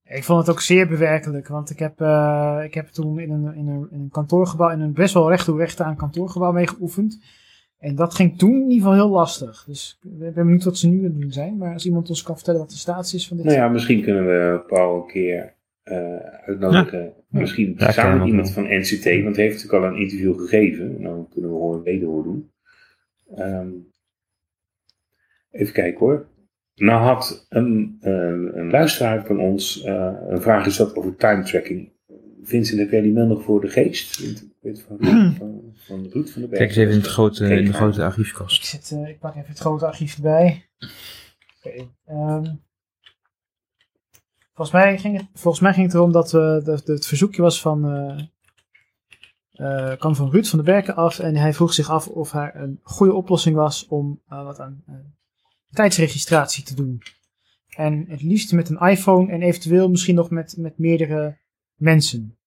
Ik vond het ook zeer bewerkelijk, want ik heb, eh, ik heb toen in een, in, een, in een kantoorgebouw, in een best wel recht toe recht aan kantoorgebouw mee geoefend. En dat ging toen in ieder geval heel lastig. Dus ik ben benieuwd wat ze nu aan het doen zijn. Maar als iemand ons kan vertellen wat de status is van dit. Nou ja, misschien kunnen we Paul een keer eh, uitnodigen. Misschien Ja, samen met iemand wel. van NCT, want hij heeft natuurlijk al een interview gegeven. En dan kunnen we gewoon wederhoor doen. Ehm, even kijken hoor. Nou had een, een, een luisteraar van ons eh, een vraag gesteld over time tracking. Vincent, heb jij die mail nog voor de geest? Ik weet van, van, van Ruud van den Berg. Kijk eens even in, het grote, in de grote Ik, archiefkast. zit, eh, ik pak even het grote archief erbij. Oké, ehm. Volgens, mij ging het, volgens mij ging het erom dat, we dat het verzoekje was van. eh, kwam van Ruud van den Berken af. En hij vroeg zich af of er een goede oplossing was om eh, wat aan tijdsregistratie te doen. En het liefst met een iPhone en eventueel misschien nog met, met meerdere mensen.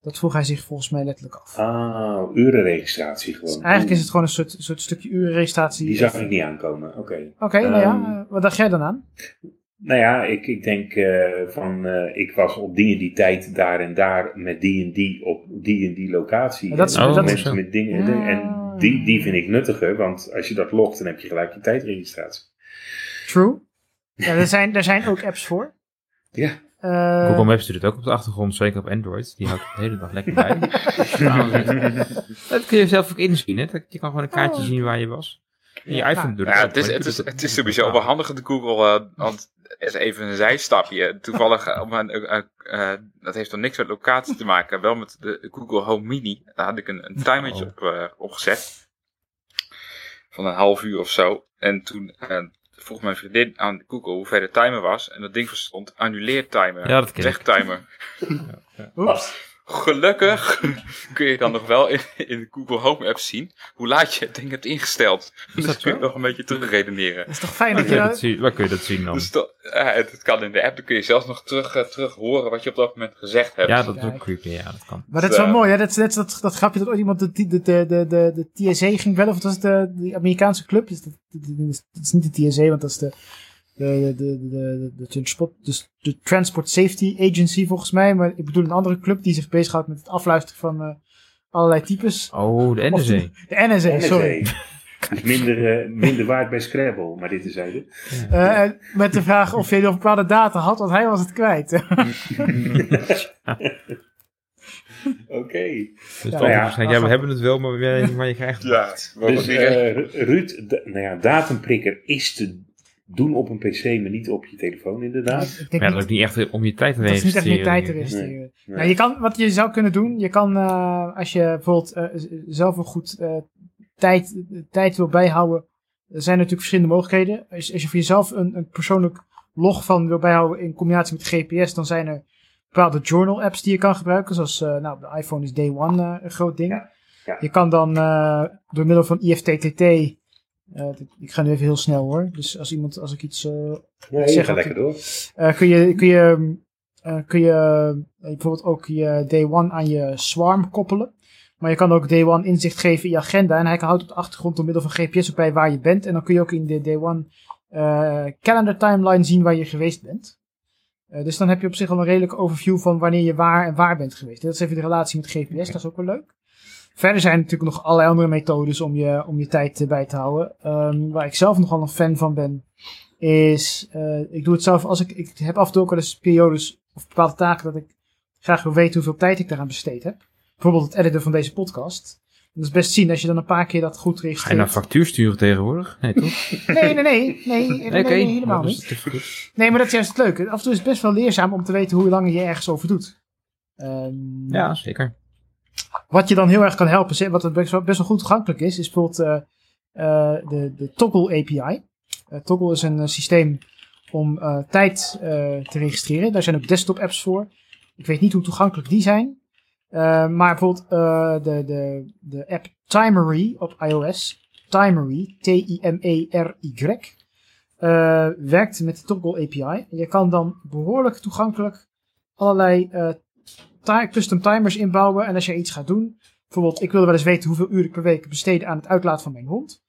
Dat vroeg hij zich volgens mij letterlijk af. Ah, urenregistratie gewoon. Dus eigenlijk is het gewoon een soort, soort stukje urenregistratie. Die zag ik niet aankomen, oké. Oké, nou ja, Ehm, eh, wat dacht jij dan aan? Nou ja, ik, ik denk eh, van, eh, ik was op die en die tijd daar en daar met die en die op die en die locatie. Dat is- En Oh, dat mensen is- met dingen. Ah. En die, die vind ik nuttiger, want als je dat logt, dan heb je gelijk je tijdregistratie. True. Ja, er zijn, er zijn ook apps voor. Ja. Eh, Google Maps doet het ook op de achtergrond, zeker op Android. Die houdt het de hele dag lekker bij. dat kun je zelf ook inzien, hè? Dat- Je kan gewoon een kaartje Oh. zien waar je was. En je iPhone doet het Ja, ook, het is, het is, het is sowieso wel handig de Google, eh, want is even een zijstapje. Toevallig, eh, op mijn, eh, eh, dat heeft dan niks met locatie te maken, wel met de Google Home Mini. Daar had ik een, een timertje Oh. op, opgezet. Van een half uur of zo. En toen vroeg mijn vriendin aan Google hoe ver de timer was. En dat ding stond annuleer timer. Ja, dat ken ik. Wegtimer. Oeps. Gelukkig kun je dan nog wel in, in de Google Home app zien hoe laat je het ding hebt ingesteld. Dus dat kun je nog een beetje terugredeneren. Dat is toch fijn dat je... dat waar kun je dat zien dan? Dus dat, eh, het, het kan in de app, dan kun je zelfs nog terug, eh, terug horen wat je op dat moment gezegd hebt. Ja, dat is ook creepy, ja, dat kan. Maar dat is wel Ja. mooi, hè? Dat, is net dat, dat grapje dat ooit iemand de, de, de, de, de, de TSA ging bellen, of dat was het de, die Amerikaanse club? Dus dat, dat, is, dat is niet de TSA, want dat is de, de, de, de, de, de, transport, dus de Transport Safety Agency volgens mij. Maar ik bedoel een andere club die zich bezighoudt met het afluisteren van eh, allerlei types. Oh, de NSA. de, de NSA, sorry. Dus minder, eh, minder waard bij Scrabble, maar dit is zijde. Eh, met de vraag of je nog bepaalde data had, want hij was het kwijt. Oké. Dus Ja, dan ja, ja, we hebben het wel, maar je krijgt. Ja, maar Dus eh, Ruud, nou ja, datumprikker is te doen op een pc, maar niet op je telefoon inderdaad. ik denk Maar ja, dat niet, is niet echt om je tijd te dat is niet echt meer tijd te. Nee. Nou, je kan, wat je zou kunnen doen, je kan eh, als je bijvoorbeeld eh, zelf een goed eh, tijd, tijd wil bijhouden, er zijn natuurlijk verschillende mogelijkheden. Als, als je voor jezelf een, een persoonlijk log van wil bijhouden in combinatie met GPS, dan zijn er bepaalde journal apps die je kan gebruiken. Zoals eh, nou, de iPhone is Day One eh, een groot ding. Ja, ja. Je kan dan eh, door middel van IFTTT, eh, ik ga nu even heel snel hoor, dus als iemand, als ik iets eh, Ja, Zeg dat- lekker door. eh, kun je, kun je, kun je bijvoorbeeld ook je Day One aan je Swarm koppelen. Maar je kan ook Day One inzicht geven in je agenda. En hij houdt op de achtergrond door middel van GPS ook bij waar je bent. En dan kun je ook in de Day One calendar timeline zien waar je geweest bent. Dus dan heb je op zich al een redelijke overview van wanneer je waar en waar bent geweest. Dat is even de relatie met GPS, dat is ook wel leuk. Verder zijn er natuurlijk nog allerlei andere methodes om je, om je tijd bij te houden. Ehm, waar ik zelf nogal een fan van ben, is, eh, ik doe het zelf als ik, ik heb af en toe ook wel eens periodes of bepaalde taken dat ik graag wil weten hoeveel tijd ik daaraan besteed heb. Bijvoorbeeld het editen van deze podcast. Dat is best zien als je dan een paar keer dat goed Ga je registreert. nou factuur sturen tegenwoordig? Nee, toch? Nee, nee, nee. Nee, helemaal niet. Nee, maar dat is juist het leuke. Af en toe is het best wel leerzaam om te weten hoe lang je ergens over doet. Ehm, Ja, zeker. Wat je dan heel erg kan helpen, wat best wel, goed toegankelijk is, is bijvoorbeeld eh, eh, de, de Toggle API. Eh, Toggle is een systeem om tijd te registreren. Daar zijn ook desktop apps voor. Ik weet niet hoe toegankelijk die zijn. Maar bijvoorbeeld de, de, de app Timery op iOS. Timery, T-I-M-E-R-Y. eh, werkt met de Toggle API. Je kan dan behoorlijk toegankelijk allerlei ti- custom timers inbouwen. En als je iets gaat doen, bijvoorbeeld, ik wilde wel eens weten hoeveel uur ik per week besteed aan het uitlaten van mijn hond.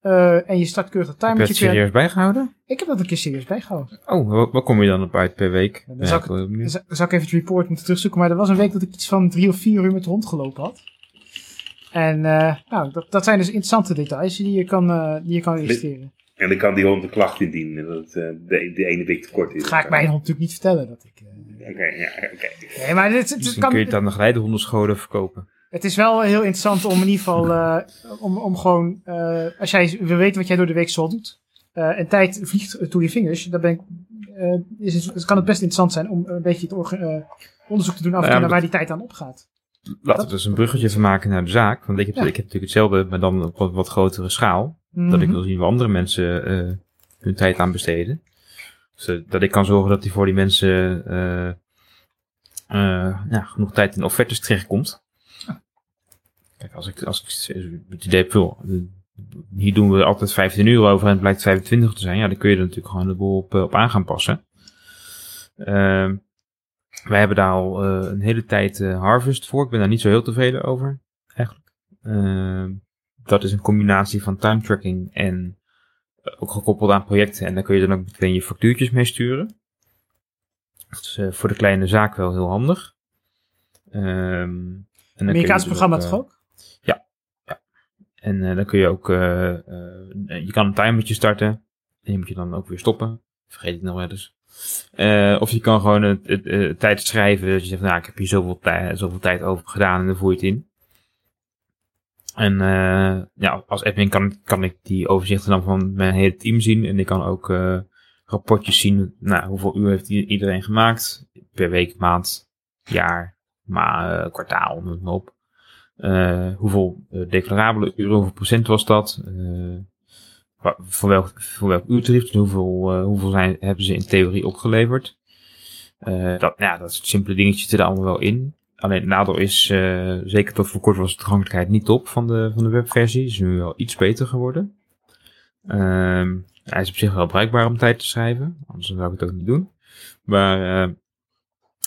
Eh, en je start keurig dat Heb je timertje. het serieus bijgehouden? Ik heb dat een keer serieus bijgehouden. Oh, wat, kom je dan op uit per week? Dan Ja, zou ik-. Dan zou- ik even het report moeten terugzoeken. Maar er was een week dat ik iets van drie of vier uur met de hond gelopen had. En eh, nou, dat, dat zijn dus interessante details die je kan, eh, die je kan registreren. En dan kan die hond een klacht indienen dat het, eh, de, de ene week te kort is. Dat ga ik mijn hond natuurlijk niet vertellen. Dat ik, Oké, ja, oké. nee, maar het, het, het Dus dan kan, kun je het aan de geleidehondenscholen verkopen. Het is wel heel interessant om in ieder geval, eh, om, om gewoon, eh, als jij wil weten wat jij door de week zoal doet, eh, en tijd vliegt door je vingers, dan ben ik, eh, is het, kan het best interessant zijn om een beetje het eh, onderzoek te doen af en Nou ja, toe naar maar waar die tijd aan opgaat. Laten we dus een bruggetje van maken naar de zaak. Want ik heb, Ja. ik heb natuurlijk hetzelfde, maar dan op wat, wat grotere schaal. Dat ik Mhm. wil zien waar andere mensen eh, hun tijd aan besteden. Dat ik kan zorgen dat die voor die mensen eh, ja, genoeg tijd in offertes terechtkomt. Kijk, als ik, als ik het idee heb, eh, hier doen we altijd 15 euro over en het blijkt 25 te zijn. Ja, dan kun je er natuurlijk gewoon de boel op, op aan gaan passen. Ehm, wij hebben daar al een hele tijd Harvest voor. Ik ben daar niet zo heel tevreden over, eigenlijk. Ehm, dat is een combinatie van time tracking en ook gekoppeld aan projecten. En daar kun je dan ook meteen je factuurtjes mee sturen. Dat is eh, voor de kleine zaak wel heel handig. Ehm, en Amerikaans dus programma ook, toch eh, ook? En eh, dan kun je ook, eh, eh, je kan een timertje starten. En die moet je dan ook weer stoppen. Vergeet ik nog wel eens. Eh, of je kan gewoon het, het, eh, tijd schrijven. Dus je zegt, nou, ik heb hier zoveel, tij zoveel tijd over gedaan en dan voer je het in. En eh, ja, als admin kan, kan ik die overzichten dan van mijn hele team zien. En ik kan ook eh, rapportjes zien. Nou, hoeveel uur heeft iedereen gemaakt? Per week, maand, jaar, ma eh, kwartaal, noem maar op. Hoeveel declarabele uren, hoeveel procent was dat? Voor, welk, voor welk uurtarief, dus hoeveel, hoeveel zijn, hebben ze in theorie opgeleverd? Dat, ja, dat simpele dingetjes zitten er allemaal wel in. Alleen het nadeel is, eh, zeker tot voor kort was de toegankelijkheid niet top van de, van de webversie. Is nu wel iets beter geworden. Ehm, hij is op zich wel bruikbaar om tijd te schrijven, anders zou ik het ook niet doen. Maar eh,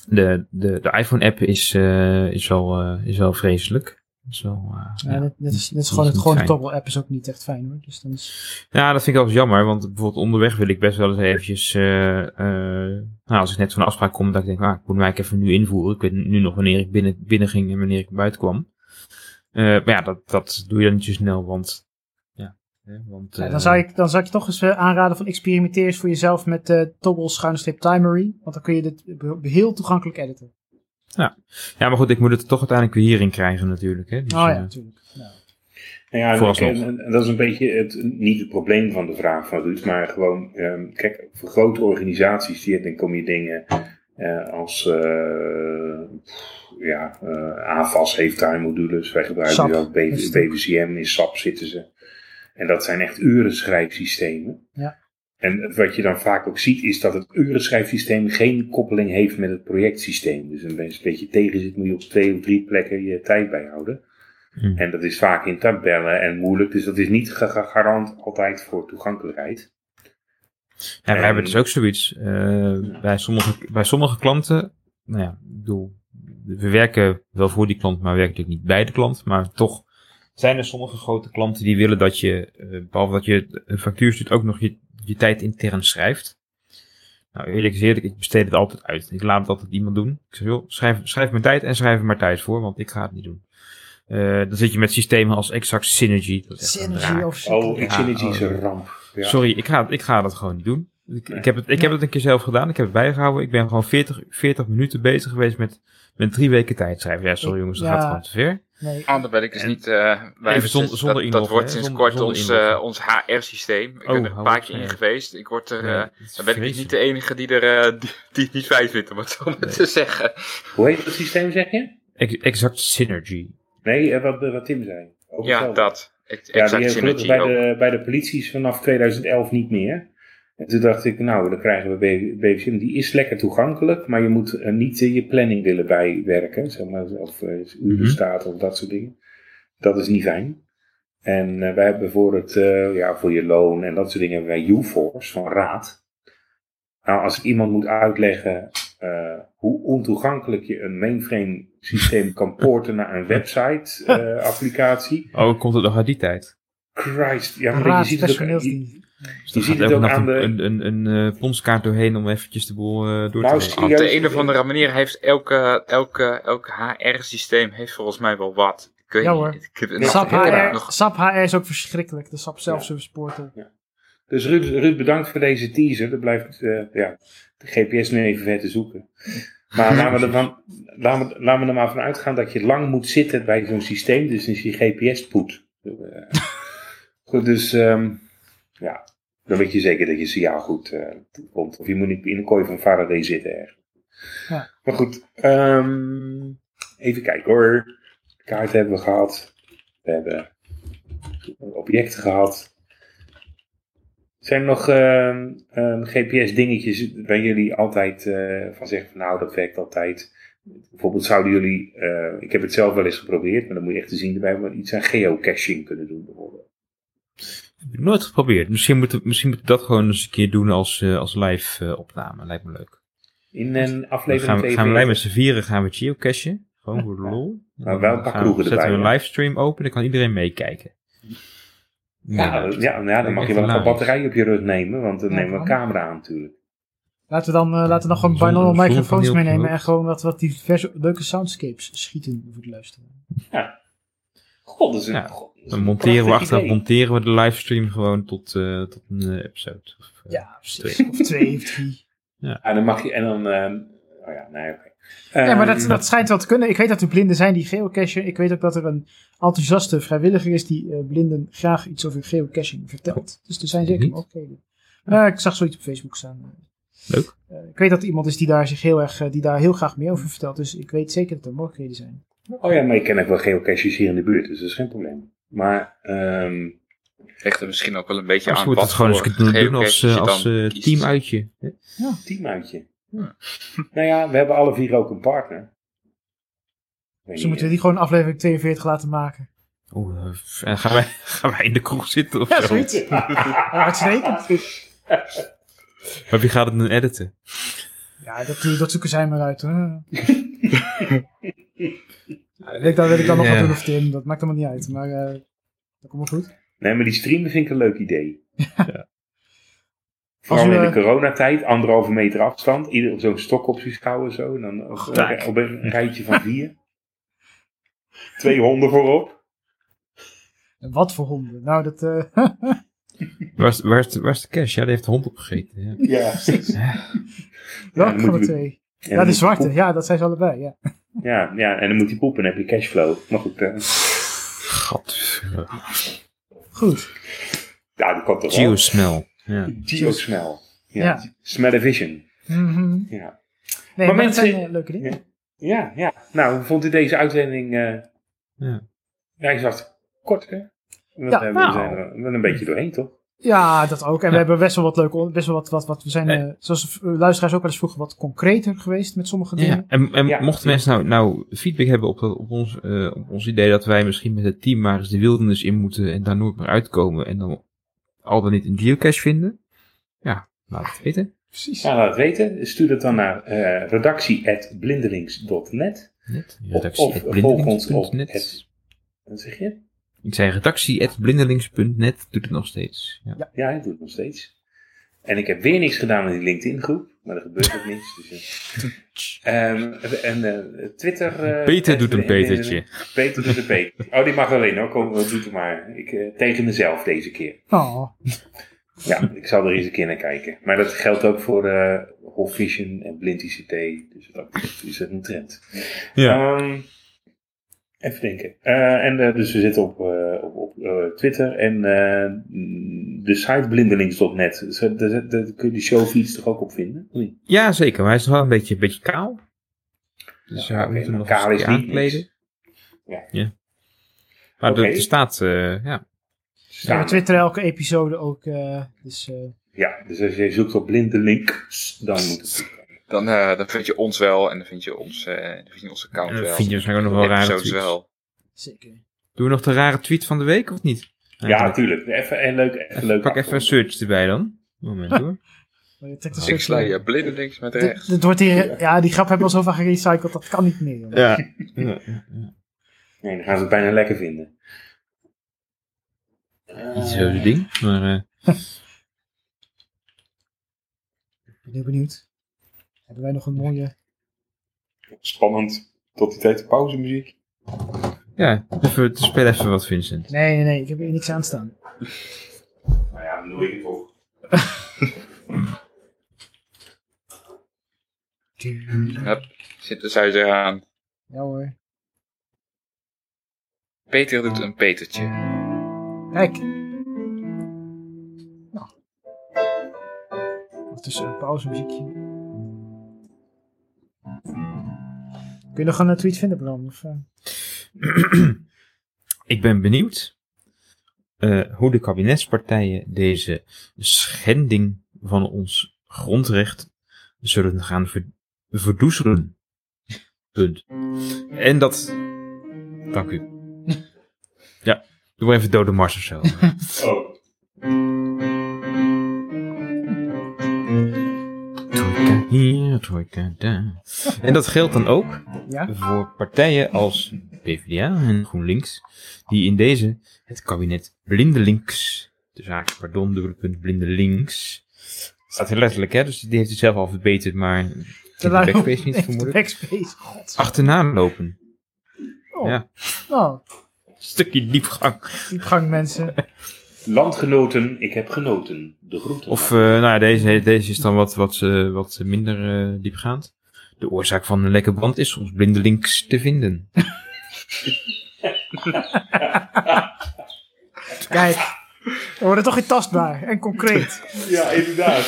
de, de, de iPhone-app is, eh, is, wel, is wel vreselijk. Wel, eh, Ja, ja. is, dat is gewoon, het, gewoon de. Toggle app is ook niet echt fijn hoor. Dus dan is, Ja, dat vind ik wel eens jammer, want bijvoorbeeld onderweg wil ik best wel eens eventjes, eh, eh, nou, als ik net van een afspraak kom, dat ik denk, ah, ik moet mij even nu invoeren. Ik weet nu nog wanneer ik binnen, binnen ging en wanneer ik buiten kwam. Maar ja, dat, dat doe je dan niet zo snel, want, ja, hè, want, ja, dan, zou ik, dan zou ik je toch eens aanraden van experimenteer eens voor jezelf met Toggle schuinstrip timery. Want dan kun je dit heel toegankelijk editen. Ja, maar goed, ik moet het toch uiteindelijk weer hierin krijgen natuurlijk, hè. Dus, oh ja, eh, natuurlijk. Ja. Nou ja, en, en- en dat is een beetje het, niet het probleem van de vraag van Ruud, maar gewoon, ehm, kijk, voor grote organisaties, die, dan kom je dingen eh, als, eh, ja, eh AVAS heeft daar modules, wij gebruiken nu ook BV. BVCM, in SAP zitten ze. En dat zijn echt uren schrijfsystemen. Ja. En wat je dan vaak ook ziet, is dat het urenschrijfsysteem geen koppeling heeft met het projectsysteem. Dus als een beetje tegen zit, moet je op twee of drie plekken je tijd bijhouden. Hm. En dat is vaak in tabellen en moeilijk, dus dat is niet ga- ga- garant altijd voor toegankelijkheid. Ja, we En- hebben dus ook zoiets. eh, bij, sommige, bij sommige klanten, nou ja, ik bedoel, we werken wel voor die klant, maar we werken natuurlijk niet bij de klant. Maar toch zijn er sommige grote klanten die willen dat je, eh, behalve dat je een factuur stuurt, ook nog je, je tijd intern schrijft. Nou, eerlijk is eerlijk, ik besteed het altijd uit. Ik laat het altijd iemand doen. Ik zeg, joh, schrijf, schrijf mijn tijd en schrijf er maar tijd voor, want ik ga het niet doen. Eh, dan zit je met systemen als Exact Synergy. Dat is Synergy of Oh, Ja, Xfinity is oh, een ramp. Ja. Sorry, ik ga, ik ga dat gewoon niet doen. Ik, Nee. ik, heb, het, ik heb het een keer zelf gedaan. Ik heb het bijgehouden. Ik ben gewoon 40, 40 minuten bezig geweest met, met drie weken tijd schrijven. Ja, sorry jongens, dat Ja. gaat gewoon te ver. Nee. Oh, dan ben ik dus En- niet. eh wij hebben zonder- zonder dat, dat wordt sinds Zonder- kort zonder ons, eh, ons HR-systeem. Ik Oh, ben er een paar op, keer ja. in geweest. Ik word er, Nee, eh, is dan ben ik dus niet de enige die, er, eh, die, die het niet fijn vindt, om het zo maar Nee. te zeggen. Hoe heet dat systeem, zeg je? Ex- Exact Synergy. Nee, wat, wat Tim zei. Over Ja, hetzelfde. dat. Ja, die Exact hebben Synergy bij ook. de, bij de polities vanaf 2011 niet meer. En toen dacht ik, nou, dan krijgen we B- BVCM. Die is lekker toegankelijk, maar je moet eh, niet je planning willen bijwerken. Zeg maar, of uh, urenstaat of dat soort dingen. Dat is niet fijn. En eh, wij hebben voor, het, eh, ja, voor je loon en dat soort dingen hebben wij UForce van Raad. Nou, als ik iemand moet uitleggen eh, hoe ontoegankelijk je een mainframe systeem kan porten naar een website eh, applicatie. Oh, komt het nog uit die tijd? Christ, ja, maar Raad je ziet het ook, je, personeelsdienst. Dus je dan ziet het elke ook aan een, de... een, een, een eh, ponskaart doorheen om eventjes de boel eh, door te Nou, regelen. zie- Op Ja, de een of andere manier heeft elke, elke, elke HR-systeem heeft volgens mij wel wat. Ik weet Ja, niet. hoor. Ik heb, Ja, SAP HR, nog, SAP HR is ook verschrikkelijk. De SAP Self-Service Portal. Dus Ruud, Ruud, bedankt voor deze teaser. Dat blijft eh, ja, de GPS nu even ver te zoeken. Maar laten we, ervan, laten, we, laten we er maar van uitgaan dat je lang moet zitten bij zo'n systeem. Dus is je GPS poet. Eh, goed, dus ehm, ja, dan weet je zeker dat je signaal goed eh, komt. Of je moet niet in een kooi van Faraday zitten ergens. Ja. Maar goed, ehm, even kijken hoor. Kaart hebben we gehad. We hebben objecten gehad. Zijn er nog ehm, ehm, GPS-dingetjes waar jullie altijd eh, van zeggen van nou, dat werkt altijd. Bijvoorbeeld zouden jullie, eh, ik heb het zelf wel eens geprobeerd, maar dan moet je echt te zien erbij, maar iets aan geocaching kunnen doen bijvoorbeeld. Heb ik nooit geprobeerd. Misschien moeten misschien moeten we dat gewoon eens een keer doen als, eh, als live eh, opname. Lijkt me leuk. In een Dan aflevering gaan we, gaan wij 42. met z'n vieren gaan we geocachen. Gewoon voor de lol. Maar wel een paar gaan we- kroegen zetten we een livestream open, dan kan iedereen meekijken. Ja, ja, ja, nou ja, dan mag je wel een batterijen op je rug nemen, want dan Ja, nemen we een camera aan natuurlijk. Laten we dan, eh, laten we dan gewoon binaural microfoons meenemen en gewoon wat, wat diverse leuke soundscapes schieten voor de luisteren. God, dat is een, Ja, god, dat is Dan een monteren we achteraf monteren we de livestream gewoon tot, eh, tot een eh, episode. Of, eh, Ja, precies. Of twee of drie. En dan mag je, en dan, ehm, oh ja, nee, oké. Ja, maar dat, Ehm, dat schijnt wel te kunnen. Ik weet dat er blinden zijn die geocachen. Ik weet ook dat er een enthousiaste vrijwilliger is die blinden graag iets over geocaching vertelt. Dus er zijn zeker mogelijkheden. Eh, ik zag zoiets op Facebook staan. Leuk. Ik weet dat er iemand is die daar, zich heel erg, die daar heel graag meer over vertelt. Dus ik weet zeker dat er mogelijkheden zijn. Oh ja, maar ik ken ook wel geocaches hier in de buurt, dus dat is geen probleem. Maar, ehm, ligt er misschien ook wel een beetje aan moet wat het gewoon eens doen als, eh, je als dan eh, teamuitje. hè? teamuitje. nou ja, we hebben alle vier ook een partner. Weet Dus moeten we die gewoon aflevering 42 laten maken. Oeh, eh, en gaan, wij, gaan wij in de kroeg zitten of Ja, zo? Ja, uitstekend. Maar wie gaat het dan editen? Ja, dat, dat zoeken zij maar uit. Hoor. Ja, dat weet ik dan, weet ik dan nog Ja. wat doen of Tim. Dat maakt allemaal niet uit. Maar eh, dat komt wel goed. Nee, maar die streamen vind ik een leuk idee. Vooral Als u, in de coronatijd, anderhalve meter afstand, ieder op zo'n stok op zich houden zo. En dan op, een rijtje van vier. Twee honden voorop. En wat voor honden? Nou, dat... eh, Waar is, waar, is de, waar is de cash? Ja, die heeft de hond opgegeten. Ja. Ja, precies. welke van de twee? Ja, de zwarte. Ja, dat zijn ze allebei. Ja. Ja, ja, en dan moet hij poepen en dan heb je cashflow. Maar goed, eh, Gat. Goed. ja, dat komt toch wel. Geosmell. Ja. Geosmell. Ja. Ja. Smell-o-vision. Mhm. Ja. Nee, Maar maar, dat zijn mensen- eh, leuke dingen. Ja, ja. Nou, hoe vond u deze uitzending? eh Ja. Ja, hij was kort, hè? Ja, we nou. zijn er wel een beetje doorheen, toch? Ja, dat ook. En we hebben best wel wat leuke, best wel wat, wat, wat we zijn, Eh. eh, zoals de luisteraars ook wel eens vroegen, wat concreter geweest met sommige dingen. Ja, en, en Ja. mochten mensen nou, nou feedback hebben op, dat- op, ons, eh, op ons idee dat wij misschien met het team maar eens de wildernis in moeten en daar nooit meer uitkomen en dan al dan niet een geocache vinden, ja, laat het weten. Precies. Ja, laat het weten. Stuur het dan naar eh redactie.blindelings.net. Net. Of- Redactie of at volg ons op blindelings.net. het- Wat zeg je? Ik zei redactie at blindelings.net doet het nog steeds. Ja. Ja, hij doet het nog steeds. En ik heb weer niks gedaan met die LinkedIn groep. Maar er gebeurt ook niks. Dus, eh. Ehm, en eh, Twitter... eh, Peter doet een en- en- Petertje. Peter doet een Peter. Oh, die mag alleen hoor. Kom, doe het maar. Ik, eh, tegen mezelf deze keer. Oh, Ja, ik zal er eens een keer naar kijken. Maar dat geldt ook voor eh Whole Vision en Blind ICT. Dus dat is een trend. Ja. Ehm, even denken. Eh, en eh, dus we zitten op, eh, op, op eh, Twitter en eh, mm, de site blindelings.net. Dus, Daar kun je die showfeeds toch ook op vinden? Oei. Ja, zeker. Maar hij is nog wel een beetje, een beetje kaal. Dus Ja, ja, we moeten nog kaal eens is niet aankleden. Ja. Maar Oké. er, er staat, eh, ja. ja, we twitteren elke episode ook. eh, dus eh, Ja, dus als je zoekt op blindelinks, dan moet het. Dan, eh, dan vind je ons wel en dan vind je, ons, eh, dan vind je onze account wel. vind je waarschijnlijk ook nog wel rare tweets. wel. zeker. Doen we nog de rare tweet van de week of niet? Ja, natuurlijk. Even een leuk, even leuk. Pak even een search erbij dan. Moment hoor. Een Ik sla je blinde links met rechts. dit wordt hier, ja, die grap hebben we al zo vaak gerecycled, dat kan niet meer. jongen. Ja. Nee, dan gaan ze het bijna lekker vinden. Niet zo'n ding. Maar eh, Ik ben heel benieuwd. Hebben wij nog een mooie... Spannend. Tot die tijd de pauzemuziek. ja, even, speel even wat Vincent. Nee, nee, nee, ik heb hier niks aan staan. Nou ja, dan doe ik het toch. Hup, synthesizer aan. Ja hoor. Peter doet een Petertje. Kijk. Nou. Ondertussen een pauzemuziekje. Je nog een tweet vinden, Bram? Of, eh? Ik ben benieuwd eh, hoe de kabinetspartijen deze schending van ons grondrecht zullen gaan ver verdoezelen. Punt. En dat... Dank u. Ja, doe maar even dode mars of zo. Oh. Hier, trojka daar. En dat geldt dan ook ja? voor partijen als PvdA en GroenLinks, die in deze het kabinet blindelings, de zaak, pardon, dubbele punt, blindelings, staat heel letterlijk, hè, dus die heeft het zelf al verbeterd, maar de backspace niet backspace. God. achterna lopen. Oh. Ja. Nou, Stukje diepgang. diepgang mensen. Landgenoten, ik heb genoten. De groeten. Of, eh, nou ja, deze, deze is dan wat, wat, eh, wat minder eh, diepgaand. De oorzaak van een lekke band is soms blindelings te vinden. Kijk. We worden toch weer tastbaar en concreet. Ja, inderdaad.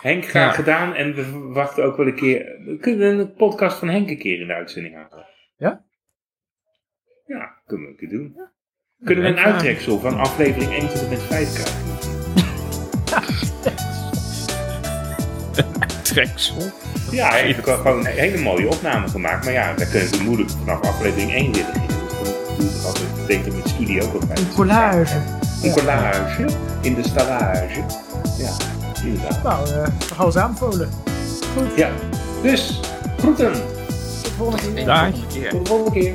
Henk, graag Ja. gedaan. En we wachten ook wel een keer. We kunnen een podcast van Henk een keer in de uitzending halen. Ja? Ja, kunnen we een keer doen. Kunnen we een ja. uittreksel van aflevering 1 tot en met 5 krijgen? Treksel. Ja, hij heeft ook gewoon een hele mooie opname gemaakt. Maar ja, daar kunnen we moeilijk vanaf aflevering 1 willen. Dus ik altijd, ik denk dat met studie ook wat bij. Een collage. Een collage in de stallage. Ja, inderdaad. Nou, eh we gaan ons aanbevolen. Goed, Ja, dus groeten. tot de volgende keer. Dag. Tot de volgende keer.